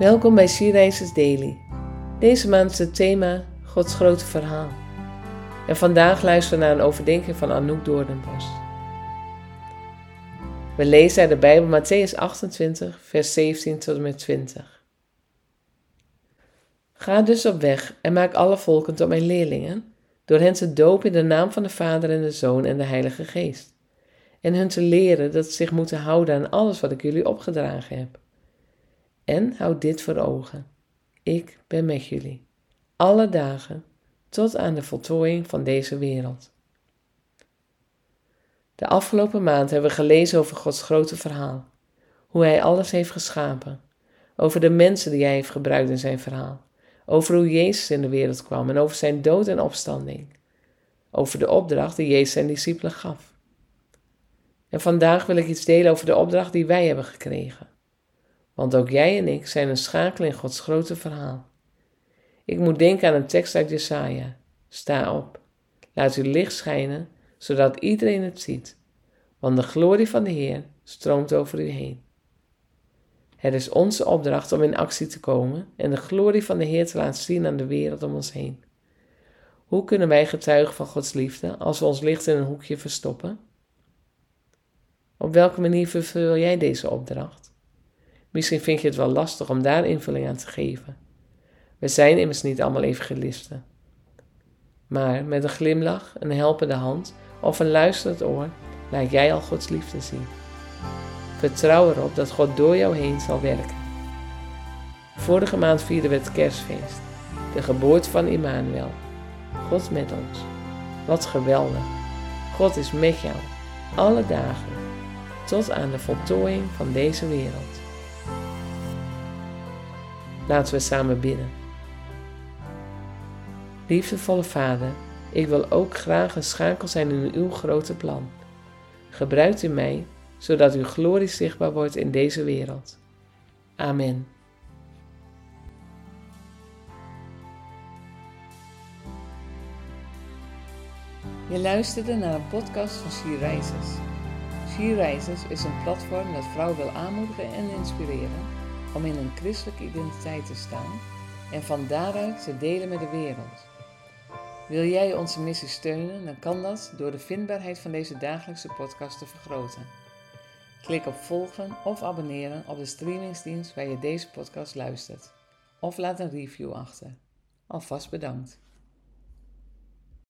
Welkom bij Sierreizers Daily. Deze maand is het thema Gods grote verhaal. En vandaag luisteren we naar een overdenking van Anouk Doornbos. We lezen uit de Bijbel Matthäus 28, vers 17 tot en met 20. Ga dus op weg en maak alle volken tot mijn leerlingen, door hen te dopen in de naam van de Vader en de Zoon en de Heilige Geest. En hun te leren dat ze zich moeten houden aan alles wat ik jullie opgedragen heb. En houd dit voor ogen. Ik ben met jullie. Alle dagen tot aan de voltooiing van deze wereld. De afgelopen maand hebben we gelezen over Gods grote verhaal. Hoe Hij alles heeft geschapen. Over de mensen die Hij heeft gebruikt in zijn verhaal. Over hoe Jezus in de wereld kwam en over zijn dood en opstanding. Over de opdracht die Jezus zijn discipelen gaf. En vandaag wil ik iets delen over de opdracht die wij hebben gekregen. Want ook jij en ik zijn een schakel in Gods grote verhaal. Ik moet denken aan een tekst uit Jesaja. Sta op, laat uw licht schijnen, zodat iedereen het ziet. Want de glorie van de Heer stroomt over u heen. Het is onze opdracht om in actie te komen en de glorie van de Heer te laten zien aan de wereld om ons heen. Hoe kunnen wij getuigen van Gods liefde als we ons licht in een hoekje verstoppen? Op welke manier vervul jij deze opdracht? Misschien vind je het wel lastig om daar invulling aan te geven. We zijn immers niet allemaal evangelisten. Maar met een glimlach, een helpende hand of een luisterend oor laat jij al Gods liefde zien. Vertrouw erop dat God door jou heen zal werken. Vorige maand vierden we het kerstfeest, de geboorte van Immanuel. God met ons. Wat geweldig. God is met jou, alle dagen, tot aan de voltooiing van deze wereld. Laten we samen bidden. Liefdevolle Vader, ik wil ook graag een schakel zijn in uw grote plan. Gebruikt u mij, zodat uw glorie zichtbaar wordt in deze wereld. Amen. Je luisterde naar een podcast van She Rises. She Rises is een platform dat vrouwen wil aanmoedigen en inspireren om in een christelijke identiteit te staan en van daaruit te delen met de wereld. Wil jij onze missie steunen, dan kan dat door de vindbaarheid van deze dagelijkse podcast te vergroten. Klik op volgen of abonneren op de streamingsdienst waar je deze podcast luistert. Of laat een review achter. Alvast bedankt.